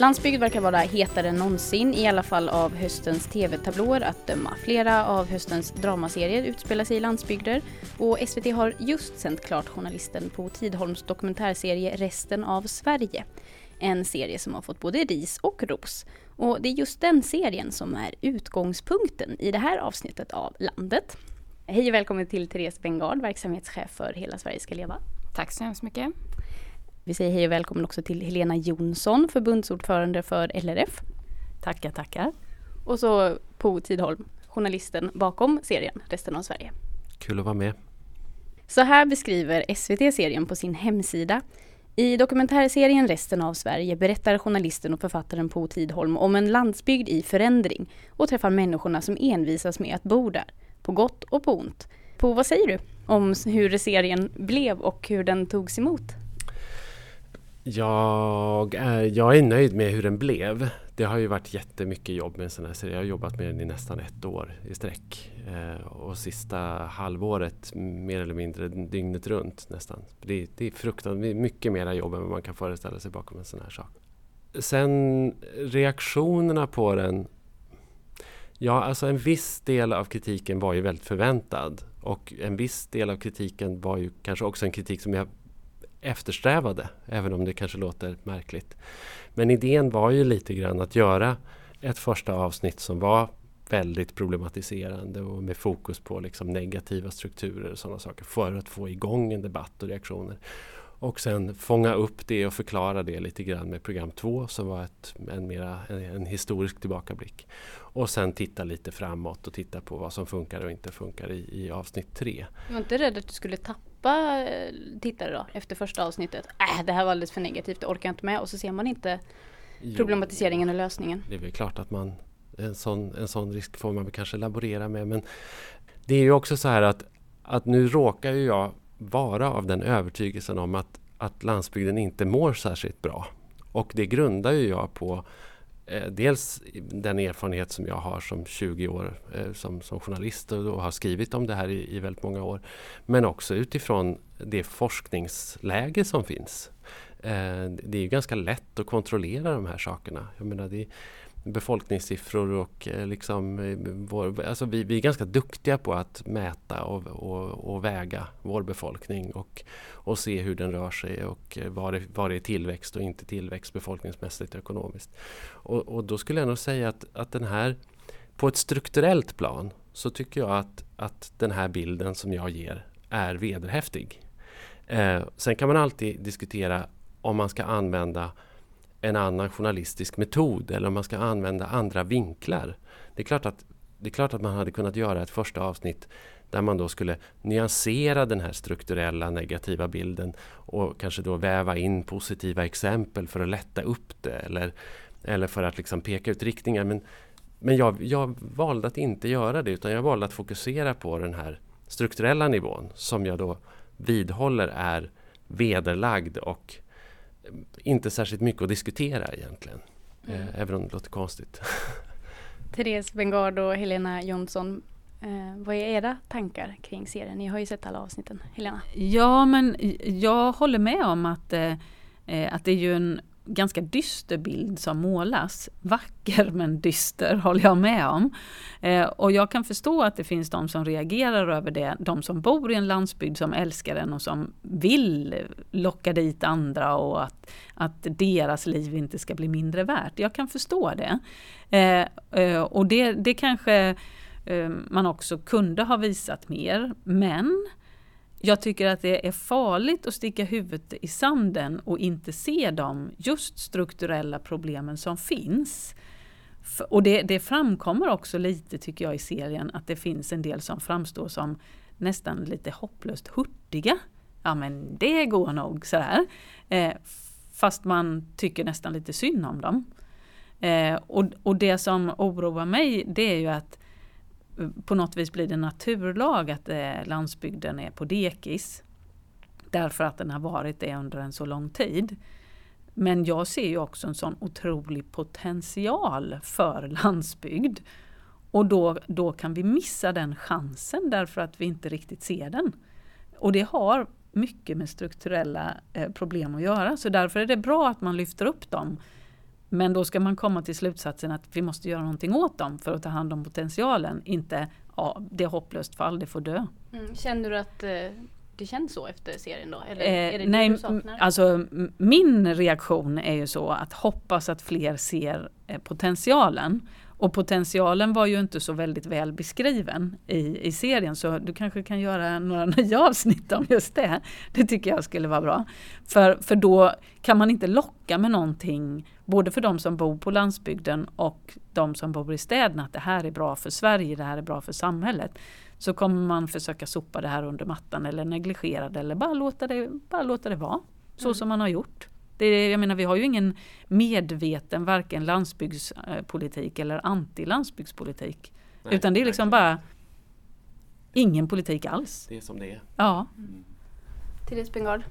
Landsbygd verkar vara hetare än någonsin, i alla fall av höstens tv-tablåer att döma. Flera av höstens dramaserier utspelar sig i landsbygder och SVT har just sänt klart journalisten på Tidholms dokumentärserie Resten av Sverige. En serie som har fått både ris och ros. Och det är just den serien som är utgångspunkten i det här avsnittet av Landet. Hej och välkommen till Therese Bengard, verksamhetschef för Hela Sverige ska leva. Tack så hemskt mycket. Vi säger hej och välkommen också till Helena Jonsson, förbundsordförande för LRF. Tackar, tackar. Och så Po Tidholm, journalisten bakom serien Resten av Sverige. Kul att vara med. Så här beskriver SVT serien på sin hemsida. I dokumentärserien Resten av Sverige berättar journalisten och författaren Po Tidholm om en landsbygd i förändring och träffar människorna som envisas med att bo där, på gott och på ont. Po, vad säger du om hur serien blev och hur den togs emot? Jag är, jag är nöjd med hur den blev. Det har ju varit jättemycket jobb med en sån här serie. Jag har jobbat med den i nästan ett år i sträck. Eh, och sista halvåret mer eller mindre dygnet runt nästan. Det, det är fruktansvärt mycket mera jobb än vad man kan föreställa sig bakom en sån här sak. Sen reaktionerna på den. Ja, alltså en viss del av kritiken var ju väldigt förväntad. Och en viss del av kritiken var ju kanske också en kritik som jag eftersträvade, även om det kanske låter märkligt. Men idén var ju lite grann att göra ett första avsnitt som var väldigt problematiserande och med fokus på liksom negativa strukturer och sådana saker för att få igång en debatt och reaktioner. Och sen fånga upp det och förklara det lite grann med program två som var ett, en, mera, en, en, historisk tillbakablick. Och sen titta lite framåt och titta på vad som funkar och inte funkar i, i avsnitt tre. Jag var inte rädd att du skulle tappa eh, tittare då efter första avsnittet? Äh, det här var alldeles för negativt, det orkar jag inte med. Och så ser man inte problematiseringen och lösningen. Det är väl klart att man en sån, en sån risk får man kanske laborera med. Men det är ju också så här att, att nu råkar ju jag vara av den övertygelsen om att, att landsbygden inte mår särskilt bra. Och det grundar ju jag på Eh, dels den erfarenhet som jag har som 20 år eh, som, som journalist och, har skrivit om det här i, i väldigt många år. Men också utifrån det forskningsläge som finns. Eh, det är ju ganska lätt att kontrollera de här sakerna. Jag menar, det, befolkningssiffror och eh, liksom, eh, vår, alltså vi, vi, är ganska duktiga på att mäta och, och, och, väga vår befolkning och, och se hur den rör sig och eh, var det, var det är tillväxt och inte tillväxt befolkningsmässigt och ekonomiskt. Och, och då skulle jag nog säga att, att den här på ett strukturellt plan så tycker jag att, att den här bilden som jag ger är vederhäftig. Eh, sen kan man alltid diskutera om man ska använda en annan journalistisk metod eller om man ska använda andra vinklar. Det är klart att, det är klart att man hade kunnat göra ett första avsnitt där man då skulle nyansera den här strukturella negativa bilden och kanske då väva in positiva exempel för att lätta upp det eller, eller för att liksom peka ut riktningar. Men, men jag, jag valde att inte göra det utan jag valde att fokusera på den här strukturella nivån som jag då vidhåller är vederlagd och inte särskilt mycket att diskutera egentligen. Mm. Eh, även om det låter konstigt. Therese Bengard och Helena Jonsson, eh, vad är era tankar kring serien? Ni har ju sett alla avsnitten. Helena? Ja, men jag håller med om att, eh, eh att det är ju en ganska dyster bild som målas. Vacker men dyster håller jag med om. Eh, och jag kan förstå att det finns de som reagerar över det. De som bor i en landsbygd som älskar den och som vill locka dit andra och att, att deras liv inte ska bli mindre värt. Jag kan förstå det. Eh, eh och det, det kanske eh, man också kunde ha visat mer. Men jag tycker att det är farligt att sticka huvudet i sanden och inte se de just strukturella problemen som finns. Och det, det, framkommer också lite tycker jag i serien att det finns en del som framstår som nästan lite hopplöst hurtiga. Ja men det går nog sådär. Eh, fast man tycker nästan lite synd om dem. Eh, och, och det som oroar mig det är ju att på något vis blir det naturlag att eh, landsbygden är på dekis. Därför att den har varit det under en så lång tid. Men jag ser ju också en sån otrolig potential för landsbygd. Och då, då kan vi missa den chansen därför att vi inte riktigt ser den. Och det har mycket med strukturella eh, problem att göra. Så därför är det bra att man lyfter upp dem men då ska man komma till slutsatsen att vi måste göra någonting åt dem för att ta hand om potentialen. Inte ja, det är hopplöst fall, det får dö. Mm. Känner du att eh, det känns så efter serien då? Eller Eh, är det nej, det du saknar? alltså min reaktion är ju så att hoppas att fler ser eh, potentialen. Och potentialen var ju inte så väldigt väl beskriven i, i serien så du kanske kan göra några nya avsnitt om just det. Det tycker jag skulle vara bra. För, för då kan man inte locka med någonting både för de som bor på landsbygden och de som bor i städerna att det här är bra för Sverige, det här är bra för samhället. Så kommer man försöka sopa det här under mattan eller negligera det eller bara låta det, bara låta det vara. Så Mm. som man har gjort. Det är, jag menar, vi har ju ingen medveten varken landsbygdspolitik eller anti-landsbygdspolitik. Nej, Utan det är liksom verkligen. bara ingen politik alls. Det är som det är. Ja. Therese Spengard?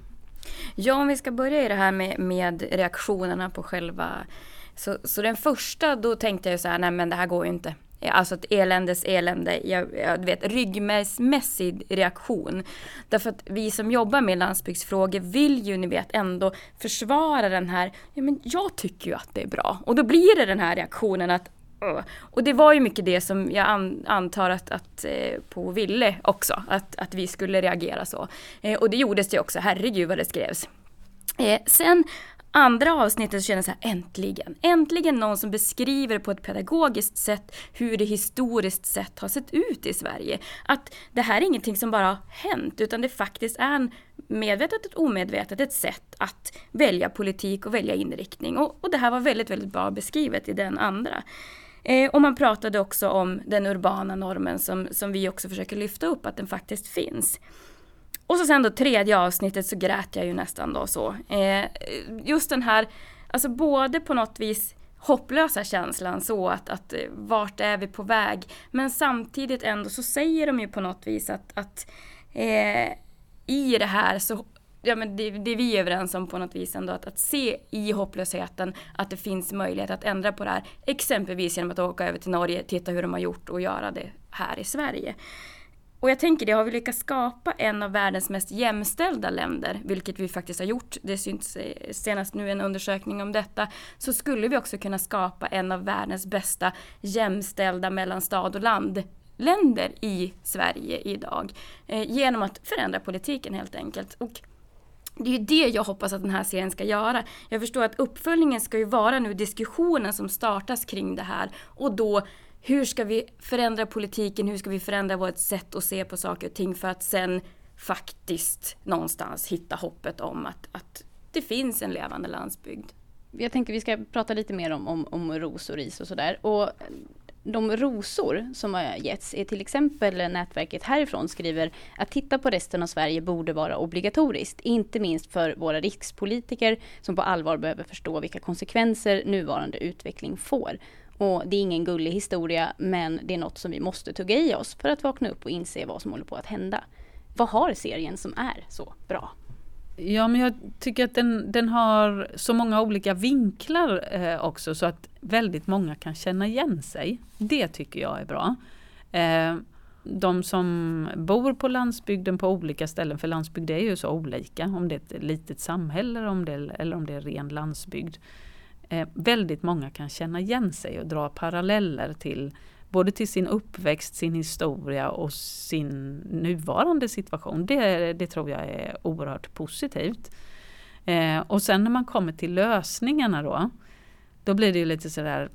Ja, om vi ska börja i det här med, med reaktionerna på själva... Så, så den första, då tänkte jag så här, nej men det här går ju inte. Alltså ett eländes elände, jag, jag du vet ryggmärgsmässig reaktion. Därför att vi som jobbar med landsbygdsfrågor vill ju ni vet ändå försvara den här, ja men jag tycker ju att det är bra. Och då blir det den här reaktionen att och det var ju mycket det som jag an, antar att, att eh, på ville också, att, att vi skulle reagera så. Eh, och det gjordes det också, herregud vad det skrevs. Eh, sen andra avsnittet så kände jag så här, äntligen, äntligen någon som beskriver på ett pedagogiskt sätt hur det historiskt sett har sett ut i Sverige. Att det här är ingenting som bara har hänt, utan det faktiskt är en medvetet och omedvetet ett sätt att välja politik och välja inriktning. Och, och det här var väldigt, väldigt bra beskrivet i den andra. Eh, och man pratade också om den urbana normen som, som vi också försöker lyfta upp, att den faktiskt finns. Och så sen då tredje avsnittet så grät jag ju nästan då så. Eh, just den här, alltså både på något vis hopplösa känslan så att, att eh, vart är vi på väg? Men samtidigt ändå så säger de ju på något vis att, att eh, i det här så Ja men det, det är överens om på något vis ändå att, att se i hopplösheten att det finns möjlighet att ändra på det här. Exempelvis genom att åka över till Norge, titta hur de har gjort och göra det här i Sverige. Och jag tänker det, har vi lyckats skapa en av världens mest jämställda länder, vilket vi faktiskt har gjort, det syns eh, senast nu en undersökning om detta, så skulle vi också kunna skapa en av världens bästa jämställda mellan stad och land länder i Sverige idag. Eh, genom att förändra politiken helt enkelt. Och det är ju det jag hoppas att den här serien ska göra. Jag förstår att uppföljningen ska ju vara nu diskussionen som startas kring det här och då hur ska vi förändra politiken, hur ska vi förändra vårt sätt att se på saker och ting för att sen faktiskt någonstans hitta hoppet om att, att det finns en levande landsbygd. Jag tänker vi ska prata lite mer om, om, om ros och ris och sådär. Och de rosor som har getts är till exempel nätverket härifrån skriver att titta på resten av Sverige borde vara obligatoriskt. Inte minst för våra rikspolitiker som på allvar behöver förstå vilka konsekvenser nuvarande utveckling får. Och det är ingen gullig historia men det är något som vi måste tugga i oss för att vakna upp och inse vad som håller på att hända. Vad har serien som är så bra? Ja, men jag tycker att den, den har så många olika vinklar eh, också så att väldigt många kan känna igen sig. Det tycker jag är bra. Eh, de som bor på landsbygden på olika ställen, för landsbygd är ju så olika, om det är ett litet samhälle eller om det är, eller om det är ren landsbygd. Eh, väldigt många kan känna igen sig och dra paralleller till både till sin uppväxt, sin historia och sin nuvarande situation. Det, det tror jag är oerhört positivt. Eh, och sen när man kommer till lösningarna då, då blir det ju lite sådär,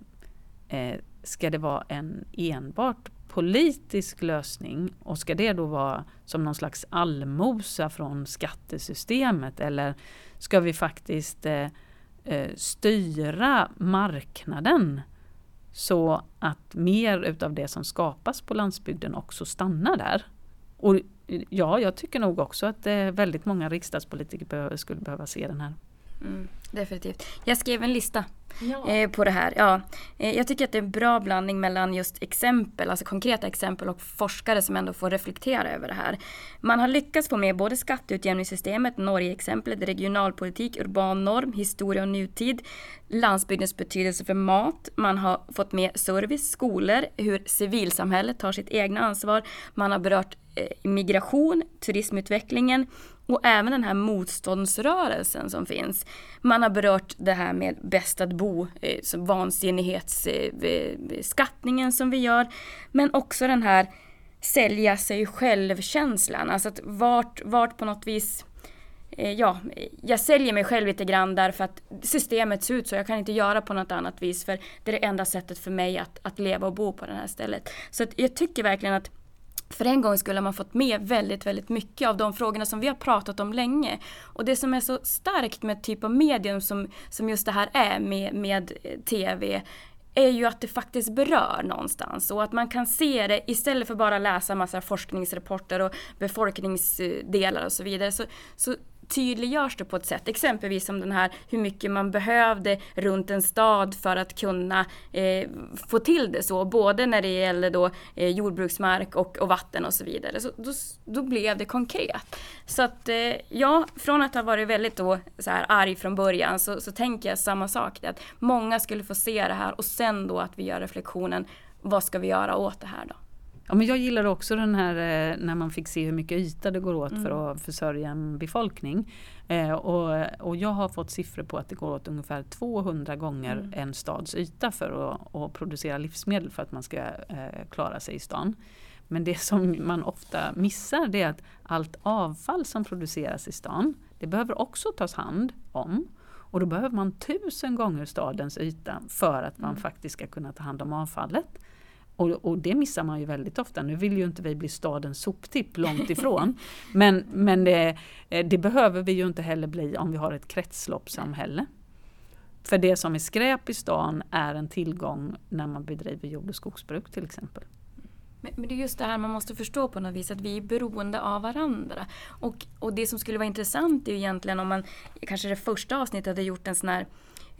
eh, ska det vara en enbart politisk lösning och ska det då vara som någon slags allmosa från skattesystemet eller ska vi faktiskt eh, eh styra marknaden så att mer utav det som skapas på landsbygden också stannar där. Och ja, jag tycker nog också att eh, väldigt många riksdagspolitiker skulle behöva se den här. Mm, definitivt. Jag skrev en lista eh, på det här. Ja. Eh, jag tycker att det är en bra blandning mellan just exempel, alltså konkreta exempel och forskare som ändå får reflektera över det här. Man har lyckats få med både skatteutjämningssystemet, Norge-exemplet, regionalpolitik, urban norm, historia och nutid, landsbygdens betydelse för mat. Man har fått med service, skolor, hur civilsamhället tar sitt egna ansvar. Man har berört eh, migration, turismutvecklingen och även den här motståndsrörelsen som finns. Man har berört det här med bäst att bo, eh, vansinnighetsskattningen eh, eh, som vi gör, men också den här sälja sig själv-känslan, alltså att vart, vart på något vis eh, ja, jag säljer mig själv lite grann därför att systemet ser ut så. Jag kan inte göra på något annat vis för det är det enda sättet för mig att, att leva och bo på det här stället. Så att jag tycker verkligen att för en gång skulle man fått med väldigt, väldigt mycket av de frågorna som vi har pratat om länge. Och det som är så starkt med typ av medium som, som just det här är med, med eh, TV är ju att det faktiskt berör någonstans och att man kan se det istället för bara läsa massa forskningsrapporter och befolkningsdelar och så vidare så, så tydliggörs det på ett sätt. Exempelvis som den här hur mycket man behövde runt en stad för att kunna eh, få till det så. Både när det gäller då eh, jordbruksmark och, och, vatten och så vidare. Så då, då blev det konkret. Så att eh, ja, från att ha varit väldigt då så här arg från början så, så tänker jag samma sak. Att många skulle få se det här och sen då att vi gör reflektionen vad ska vi göra åt det här då? Ja, men jag gillar också den här eh, när man fick se hur mycket yta det går åt mm. för att försörja en befolkning. Eh, och, och jag har fått siffror på att det går åt ungefär 200 gånger mm. en stads yta för att, att, producera livsmedel för att man ska eh, klara sig i stan. Men det som man ofta missar det är att allt avfall som produceras i stan det behöver också tas hand om. Och då behöver man tusen gånger stadens yta för att man mm. faktiskt ska kunna ta hand om avfallet. Och, och, det missar man ju väldigt ofta. Nu vill ju inte vi bli stadens soptipp, långt ifrån. men men det, eh, det, behöver vi ju inte heller bli om vi har ett kretsloppssamhälle. För det som är skräp i stan är en tillgång när man bedriver jord och skogsbruk till exempel. Men, men det är just det här man måste förstå på något vis, att vi är beroende av varandra. Och, och det som skulle vara intressant är ju egentligen om man, kanske det första avsnittet hade gjort en sån här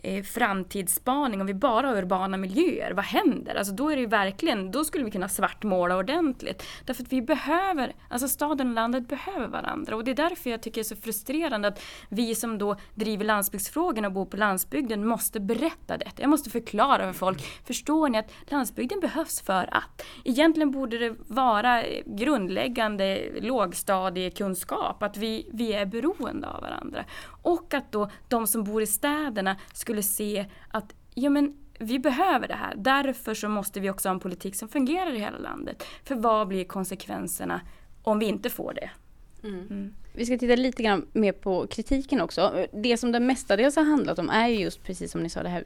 eh, framtidsspaning, om vi bara har urbana miljöer, vad händer? Alltså då är det ju verkligen, då skulle vi kunna svartmåla ordentligt. Därför att vi behöver, alltså staden och landet behöver varandra och det är därför jag tycker det är så frustrerande att vi som då driver landsbygdsfrågorna och bor på landsbygden måste berätta detta. Jag måste förklara för folk, förstår ni att landsbygden behövs för att? Egentligen borde det vara grundläggande lågstadiekunskap, att vi, vi är beroende av varandra. Och att då de som bor i städerna skulle se att ja, men vi behöver det här. Därför så måste vi också ha en politik som fungerar i hela landet. För vad blir konsekvenserna om vi inte får det? Mm. Mm. Vi ska titta lite grann mer på kritiken också. Det som det mestadels har handlat om är just precis som ni sa det här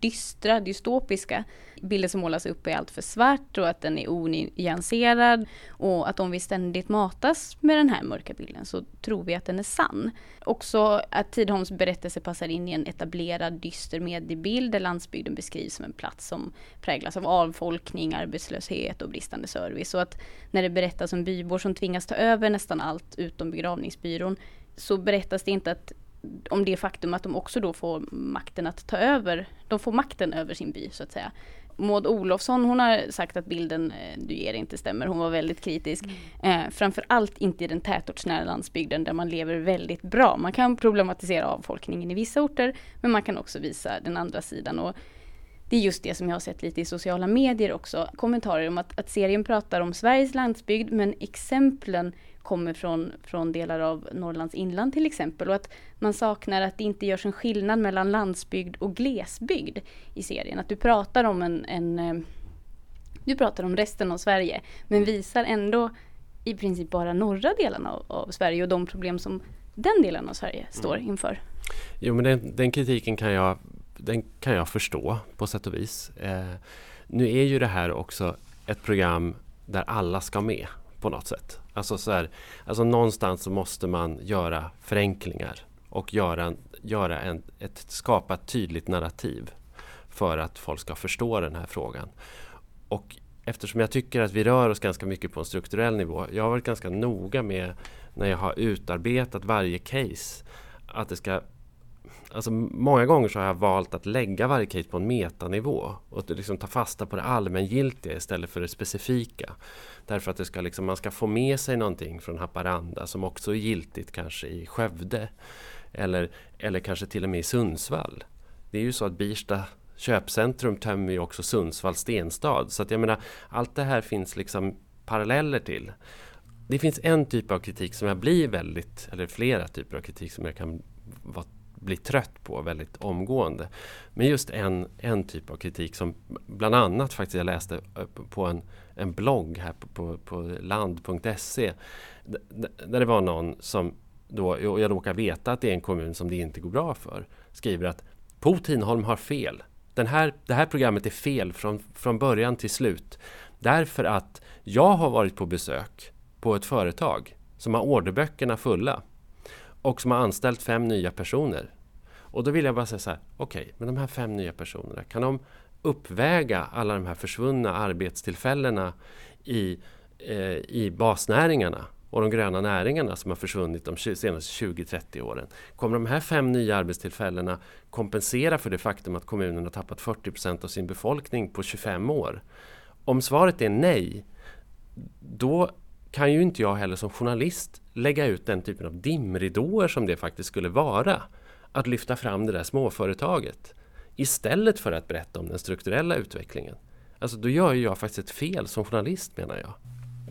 dystra, dystopiska. Bilden som målas upp är allt för svart och att den är onyanserad och att om vi ständigt matas med den här mörka bilden så tror vi att den är sann. Också att Tidholms berättelse passar in i en etablerad dyster mediebild där landsbygden beskrivs som en plats som präglas av avfolkning, arbetslöshet och bristande service. Och att när det berättas om bybor som tvingas ta över nästan allt utom begravningsbyrån så berättas det inte att om det faktum att de också då får makten att ta över, de får makten över sin by så att säga. Maud Olofsson hon har sagt att bilden eh, du ger inte stämmer. Hon var väldigt kritisk. Mm. Eh, framförallt inte i den tätortsnära landsbygden där man lever väldigt bra. Man kan problematisera avfolkningen i vissa orter men man kan också visa den andra sidan. Och det är just det som jag har sett lite i sociala medier också. Kommentarer om att, att serien pratar om Sveriges landsbygd men exemplen kommer från, från delar av Norrlands inland till exempel och att man saknar att det inte görs en skillnad mellan landsbygd och glesbygd i serien. Att du pratar om en, en eh, du pratar om resten av Sverige men visar ändå i princip bara norra delarna av, av Sverige och de problem som den delen av Sverige mm. står inför. Jo men den, den, kritiken kan jag, den kan jag förstå på sätt och vis. Eh, nu är ju det här också ett program där alla ska med på något sätt. Alltså, så här, alltså någonstans så måste man göra förenklingar och göra, göra en, ett, skapa ett tydligt narrativ för att folk ska förstå den här frågan. Och eftersom jag tycker att vi rör oss ganska mycket på en strukturell nivå. Jag har varit ganska noga med när jag har utarbetat varje case att det ska Alltså många gånger så har jag valt att lägga varje case på en metanivå och liksom ta fasta på det allmängiltiga istället för det specifika. Därför att det ska liksom, man ska få med sig någonting från Haparanda som också är giltigt kanske i Skövde. Eller, eller kanske till och med i Sundsvall. Det är ju så att Birsta köpcentrum tömmer ju också Sundsvalls stenstad. Så att jag menar, allt det här finns liksom paralleller till. det finns en typ av kritik som jag blir väldigt, eller flera typer av kritik som jag kan vara, bli trött på väldigt omgående. Men just en, en typ av kritik som bland annat faktiskt jag läste eh, på en, en blogg här på, på, på land.se. Där det var någon som då, och jag råkar veta att det är en kommun som det inte går bra för, skriver att Po Tinholm har fel. Den här, det här programmet är fel från, från början till slut. Därför att jag har varit på besök på ett företag som har orderböckerna fulla och som har anställt fem nya personer. Och då vill jag bara säga så här, okej, okay, men de här fem nya personerna, kan de uppväga alla de här försvunna arbetstillfällena i, eh, i basnäringarna och de gröna näringarna som har försvunnit de senaste 20-30 åren. Kommer de här fem nya arbetstillfällena kompensera för det faktum att kommunen har tappat 40 procent av sin befolkning på 25 år? Om svaret är nej, då kan ju inte jag heller som journalist lägga ut den typen av dimridåer som det faktiskt skulle vara. Att lyfta fram det där småföretaget. Istället för att berätta om den strukturella utvecklingen. Alltså då gör ju jag faktiskt ett fel som journalist menar jag.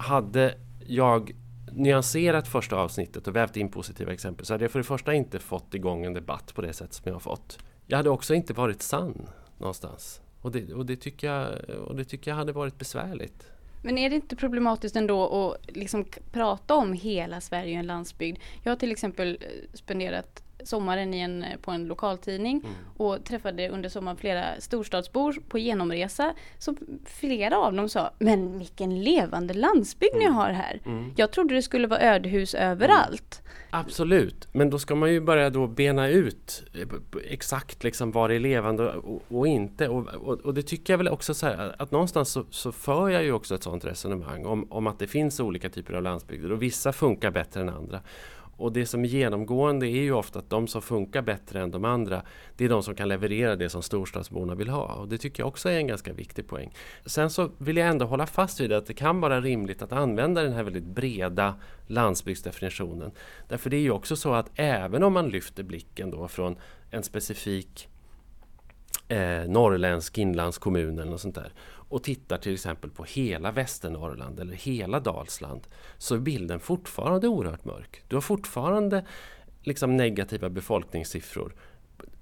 Hade jag nyanserat första avsnittet och vävt in positiva exempel så hade jag för det första inte fått igång en debatt på det sätt som jag har fått. Jag hade också inte varit sann någonstans. Och det, och det, tycker, jag, och det tycker jag hade varit besvärligt. Men är det inte problematiskt ändå att liksom prata om hela Sverige och en landsbygd? Jag har till exempel eh, spenderat sommaren en, på en lokaltidning mm. och träffade under sommaren flera storstadsbor på genomresa. Så flera av dem sa, men vilken levande landsbygd mm. ni har här. Mm. Jag trodde det skulle vara ödehus överallt. Mm. Absolut, men då ska man ju börja då bena ut eh, exakt liksom vad det är levande och, och inte. Och, och, och, det tycker jag väl också så här, att någonstans så, så för jag ju också ett sådant resonemang om, om att det finns olika typer av landsbygder och vissa funkar bättre än andra. Och det som är genomgående är ju ofta att de som funkar bättre än de andra, det är de som kan leverera det som storstadsborna vill ha. Och det tycker jag också är en ganska viktig poäng. Sen så vill jag ändå hålla fast vid att det kan vara rimligt att använda den här väldigt breda landsbygdsdefinitionen. Därför det är ju också så att även om man lyfter blicken då från en specifik eh, norrländsk inlandskommun eller något sånt där och tittar till exempel på hela Västernorrland eller hela Dalsland så är bilden fortfarande oerhört mörk. Du har fortfarande liksom negativa befolkningssiffror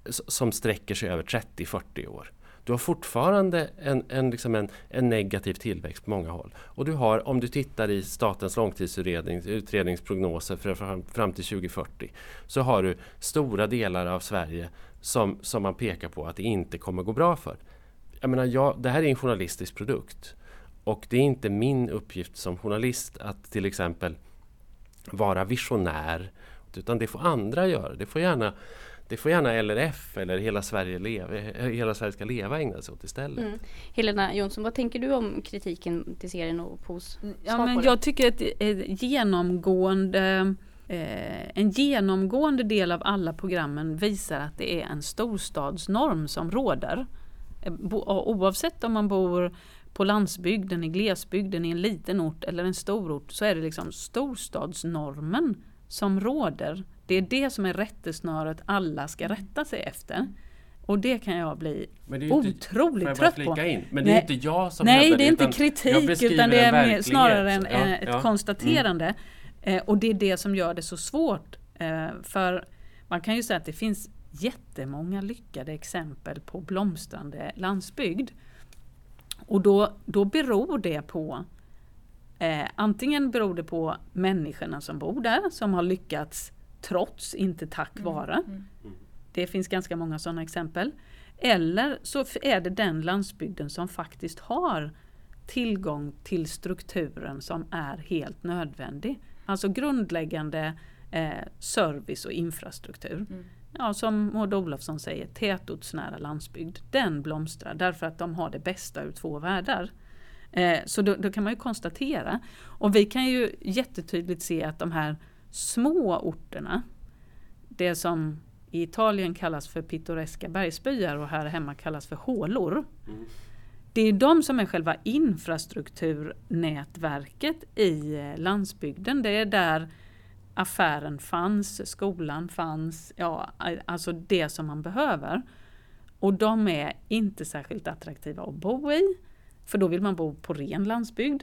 som sträcker sig över 30-40 år. Du har fortfarande en, en, liksom en, en, negativ tillväxt på många håll. Och du har, om du tittar i statens långtidsutredningsprognoser för fram, fram till 2040 så har du stora delar av Sverige som, som man pekar på att det inte kommer gå bra för jag menar, jag, det här är en journalistisk produkt. Och det är inte min uppgift som journalist att till exempel vara visionär. Utan det får andra göra. Det får gärna, det får gärna LRF eller Hela Sverige, leva, Hela Sverige ska leva ägna sig åt istället. Mm. Helena Jonsson, vad tänker du om kritiken till serien och POS ja, men Jag tycker att genomgående eh, en genomgående del av alla programmen visar att det är en storstadsnorm som råder. Oavsett om man bor på landsbygden, i glesbygden, i en liten ort eller en stor ort så är det liksom storstadsnormen som råder. Det är det som är rättesnöret alla ska rätta sig efter. Och det kan jag bli otroligt inte, trött på. In? Men det är inte jag som Nej, det är inte kritik utan det är mer, snarare en, ja, ett ja. konstaterande. Mm. Eh, och det är det som gör det så svårt. Eh, för man kan ju säga att det finns jättemånga lyckade exempel på blomstrande landsbygd. Och då, då beror det på eh, Antingen beror det på människorna som bor där som har lyckats trots, inte tack mm, vare. Mm. Mm. Det finns ganska många sådana exempel. Eller så är det den landsbygden som faktiskt har tillgång till strukturen som är helt nödvändig. Alltså grundläggande eh, service och infrastruktur. Mm ja, som Maud Olofsson säger, tätortsnära landsbygd, den blomstrar därför att de har det bästa ur två världar. Eh, så då, då, kan man ju konstatera, och vi kan ju jättetydligt se att de här små orterna, det som i Italien kallas för pittoreska bergsbyar och här hemma kallas för hålor. Mm. Det är de som är själva infrastrukturnätverket i eh, landsbygden. Det är där affären fanns, skolan fanns, ja alltså det som man behöver. Och de är inte särskilt attraktiva att bo i, för då vill man bo på ren landsbygd.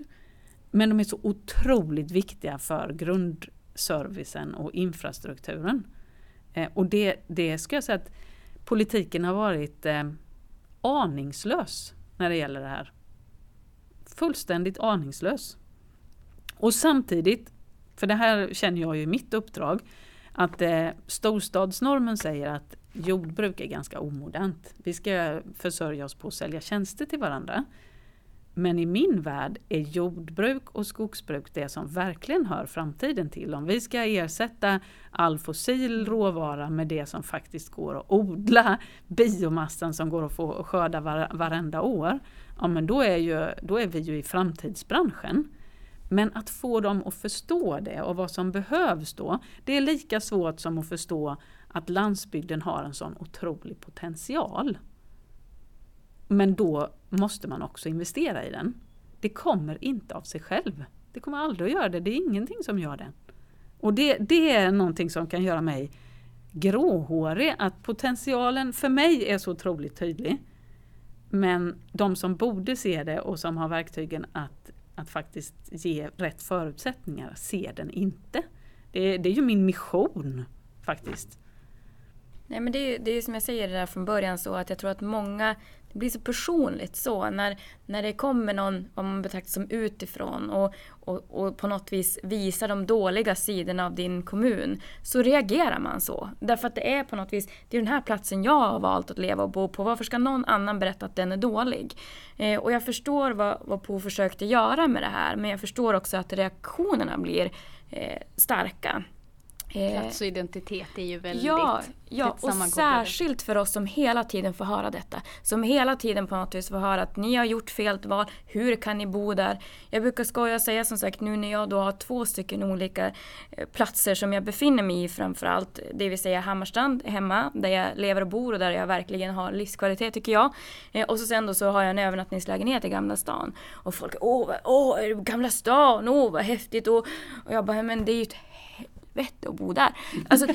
Men de är så otroligt viktiga för grundservicen och infrastrukturen. Eh, och det, det ska jag säga att politiken har varit eh, aningslös när det gäller det här. Fullständigt aningslös. Och samtidigt, för det här känner jag ju i mitt uppdrag, att eh, storstadsnormen säger att jordbruk är ganska omodernt. Vi ska försörja oss på att sälja tjänster till varandra. Men i min värld är jordbruk och skogsbruk det som verkligen hör framtiden till. Om vi ska ersätta all fossil råvara med det som faktiskt går att odla, biomassan som går att få skörda var, varenda år, ja men då är, ju, då är vi ju i framtidsbranschen. Men att få dem att förstå det och vad som behövs då, det är lika svårt som att förstå att landsbygden har en sån otrolig potential. Men då måste man också investera i den. Det kommer inte av sig själv. Det kommer aldrig att göra det. Det är ingenting som gör det. Och det, det är någonting som kan göra mig gråhårig. Att potentialen för mig är så otroligt tydlig. Men de som borde se det och som har verktygen att, att faktiskt ge rätt förutsättningar ser den inte. Det, det är ju min mission faktiskt. Nej men det är ju det är som jag säger där från början så att jag tror att många det blir så personligt så när, när det kommer någon, vad man betraktar som utifrån och, och, och på något vis visar de dåliga sidorna av din kommun så reagerar man så. Därför att det är på något vis, det är den här platsen jag har valt att leva och bo på. Varför ska någon annan berätta att den är dålig? Eh, och jag förstår vad, vad Po försökte göra med det här men jag förstår också att reaktionerna blir eh, starka. Eh, Plats och identitet är ju väldigt Ja, ja och särskilt för oss som hela tiden får höra detta. Som hela tiden på något vis får höra att ni har gjort fel val, hur kan ni bo där? Jag brukar skoja och säga som sagt nu när jag då har två stycken olika eh, platser som jag befinner mig i framförallt. Det vill säga Hammarstrand hemma där jag lever och bor och där jag verkligen har livskvalitet tycker jag. Eh, och så sen då så har jag en övernattningslägenhet i Gamla stan. Och folk, åh, åh Gamla stan, åh vad häftigt. Och, och jag bara, men det är ju ett helvete att bo där. Alltså,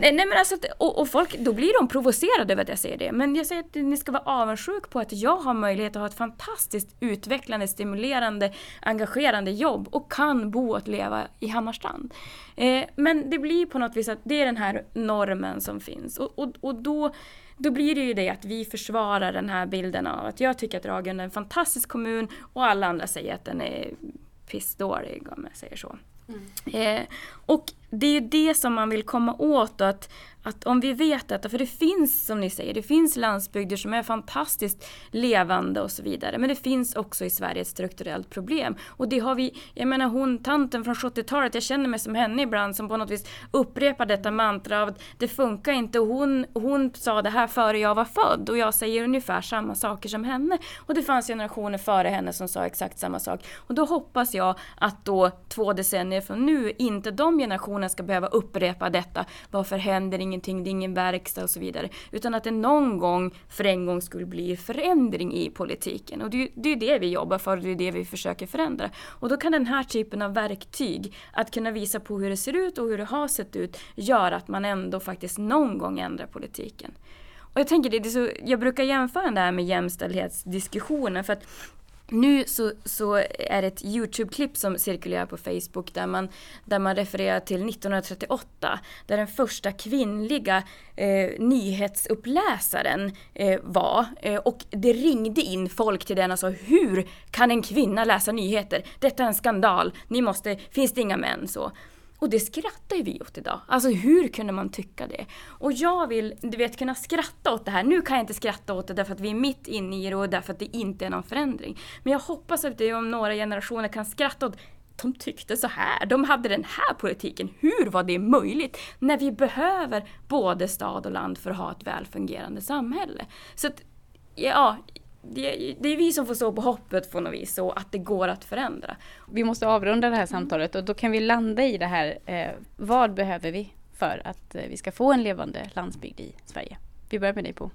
nej men alltså, och, och, folk, då blir de provocerade över att jag säger det. Men jag säger att ni ska vara avundsjuk på att jag har möjlighet att ha ett fantastiskt utvecklande, stimulerande, engagerande jobb och kan bo och leva i Hammarstrand. Eh, men det blir på något vis att det är den här normen som finns. Och, och, och då då blir det ju det att vi försvarar den här bilden av att jag tycker att Ragunda är en fantastisk kommun och alla andra säger att den är pissdålig om jag säger så. Mm. Eh, och det är ju det som man vill komma åt. och Att att om vi vet detta, för det finns som ni säger, det finns landsbygder som är fantastiskt levande och så vidare. Men det finns också i Sverige ett strukturellt problem. Och det har vi, jag menar hon tanten från 70-talet, jag känner mig som henne ibland som på något vis upprepar detta mantra av att det funkar inte. Och hon, hon sa det här före jag var född och jag säger ungefär samma saker som henne. Och det fanns generationer före henne som sa exakt samma sak. Och då hoppas jag att då två decennier från nu inte de generationerna ska behöva upprepa detta. Varför händer inget ingenting, det är ingen verkstad och så vidare. Utan att det någon gång för en gång skulle bli förändring i politiken. Och det, det är det vi jobbar för och det är det vi försöker förändra. Och då kan den här typen av verktyg, att kunna visa på hur det ser ut och hur det har sett ut, göra att man ändå faktiskt någon gång ändrar politiken. Och jag tänker det, det så, jag brukar jämföra det här med jämställdhetsdiskussionen för att nu så, så är det ett Youtube-klipp som cirkulerar på Facebook där man, där man refererar till 1938 där den första kvinnliga eh, nyhetsuppläsaren eh, var. Eh, och det ringde in folk till den och sa hur kan en kvinna läsa nyheter? Detta är en skandal, ni måste, finns det inga män? Så. Och det skrattar ju vi åt idag. Alltså hur kunde man tycka det? Och jag vill, du vet, kunna skratta åt det här. Nu kan jag inte skratta åt det därför att vi är mitt inne i det och därför att det inte är någon förändring. Men jag hoppas att vi om några generationer kan skratta åt de tyckte så här, de hade den här politiken. Hur var det möjligt? När vi behöver både stad och land för att ha ett välfungerande samhälle. Så att, ja, det, det, är vi som får stå på hoppet på något vis och att det går att förändra. Vi måste avrunda det här samtalet och då kan vi landa i det här. Eh, vad behöver vi för att eh, vi ska få en levande landsbygd i Sverige? Vi börjar med dig på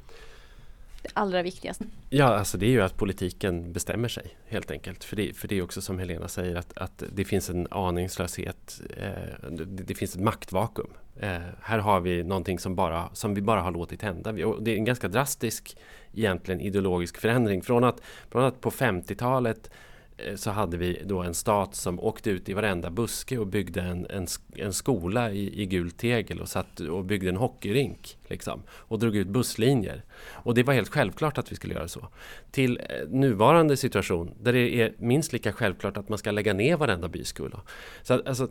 det allra viktigaste. Ja, alltså det är ju att politiken bestämmer sig helt enkelt. För det, för det är också som Helena säger att, att det finns en aningslöshet. Eh, det, det, finns ett maktvakuum. Eh, här har vi någonting som, bara, som vi bara har låtit hända. Och det är en ganska drastisk egentligen ideologisk förändring. Från att, från att på 50-talet eh, så hade vi då en stat som åkte ut i varenda buske och byggde en, en, en skola i, i gult tegel och, satt, och byggde en hockeyrink. Liksom, och drog ut busslinjer. Och det var helt självklart att vi skulle göra så. Till eh, nuvarande situation där det är minst lika självklart att man ska lägga ner varenda byskola. Så att, alltså,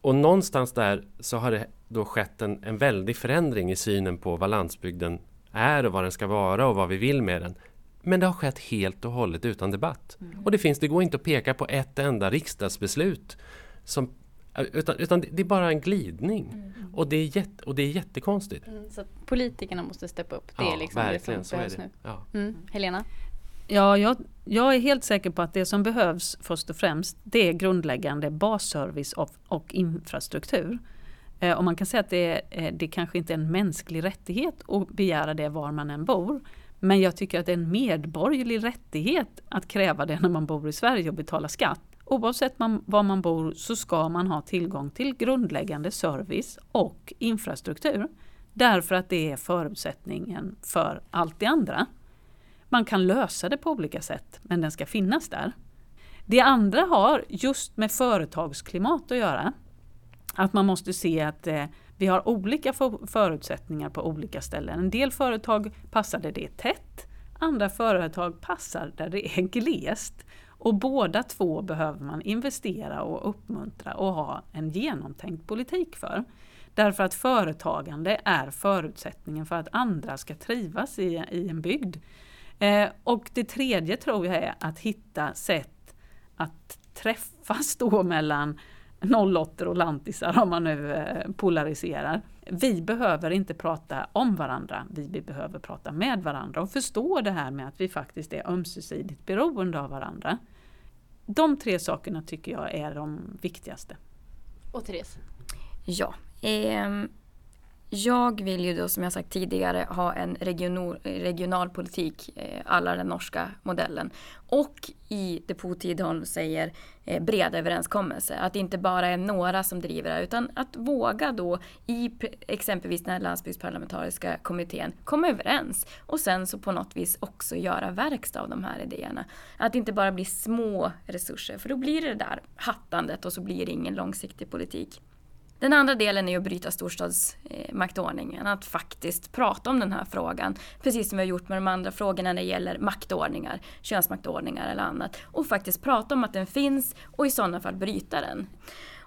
och någonstans där så har det då skett en, en väldig förändring i synen på vad landsbygden är och vad den ska vara och vad vi vill med den. Men det har skett helt och hållet utan debatt. Mm. Och det, finns, det går inte att peka på ett enda riksdagsbeslut som utan, utan det är bara en glidning. Mm. Och, det är jätte, och det är jättekonstigt. Mm, så politikerna måste steppa upp. Det ja, är liksom det som behövs nu. Ja. Mm. Helena? Ja, jag, jag, är helt säker på att det som behövs först och främst det är grundläggande basservice och, och infrastruktur. Eh, och man kan säga att det, eh, det kanske inte är en mänsklig rättighet att begära det var man än bor. Men jag tycker att det är en medborgerlig rättighet att kräva det när man bor i Sverige och betalar skatt. Oavsett man, var man bor så ska man ha tillgång till grundläggande service och infrastruktur. Därför att det är förutsättningen för allt det andra. Man kan lösa det på olika sätt, men den ska finnas där. Det andra har just med företagsklimat att göra. Att man måste se att eh, vi har olika förutsättningar på olika ställen. En del företag passar där det är tätt, andra företag passar där det är glest. Och båda två behöver man investera och uppmuntra och ha en genomtänkt politik för. Därför att företagande är förutsättningen för att andra ska trivas i, i en bygd. Eh, och det tredje tror jag är att hitta sätt att träffas då mellan 08 och lantisar om man nu eh, polariserar. Vi behöver inte prata om varandra, vi behöver prata med varandra och förstå det här med att vi faktiskt är ömsesidigt beroende av varandra. De tre sakerna tycker jag är de viktigaste. Och Therese? Ja, eh, jag vill ju då som jag sagt tidigare ha en regional, regionalpolitik, eh, alla den norska modellen. Och i Depot Tidholm säger eh, bred överenskommelse. Att det inte bara är några som driver det utan att våga då i exempelvis den här landsbygdsparlamentariska kommittén komma överens. Och sen så på något vis också göra verkstad av de här idéerna. Att det inte bara blir små resurser för då blir det det där hattandet och så blir det ingen långsiktig politik. Den andra delen är att bryta storstadsmaktordningen, eh, att faktiskt prata om den här frågan. Precis som vi har gjort med de andra frågorna när det gäller maktordningar, könsmaktordningar eller annat. Och faktiskt prata om att den finns och i sådana fall bryta den.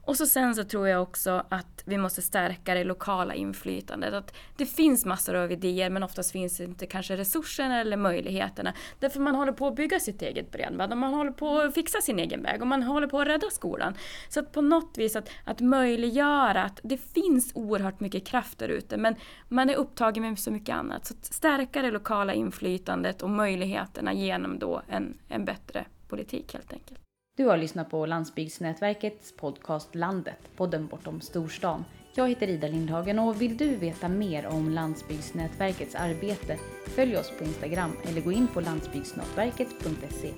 Och så sen så tror jag också att vi måste stärka det lokala inflytandet. Att det finns massor av idéer men oftast finns inte kanske resurserna eller möjligheterna. Därför man håller på att bygga sitt eget bredband och man håller på att fixa sin egen väg och man håller på att rädda skolan. Så att på något vis att, att möjliggöra att det finns oerhört mycket kraft där ute men man är upptagen med så mycket annat. Så att stärka det lokala inflytandet och möjligheterna genom då en, en bättre politik helt enkelt. Du har lyssnat på Landsbygdsnätverkets podcast Landet, podden bortom storstan. Jag heter Ida Lindhagen och vill du veta mer om Landsbygdsnätverkets arbete, följ oss på Instagram eller gå in på landsbygdsnätverket.se.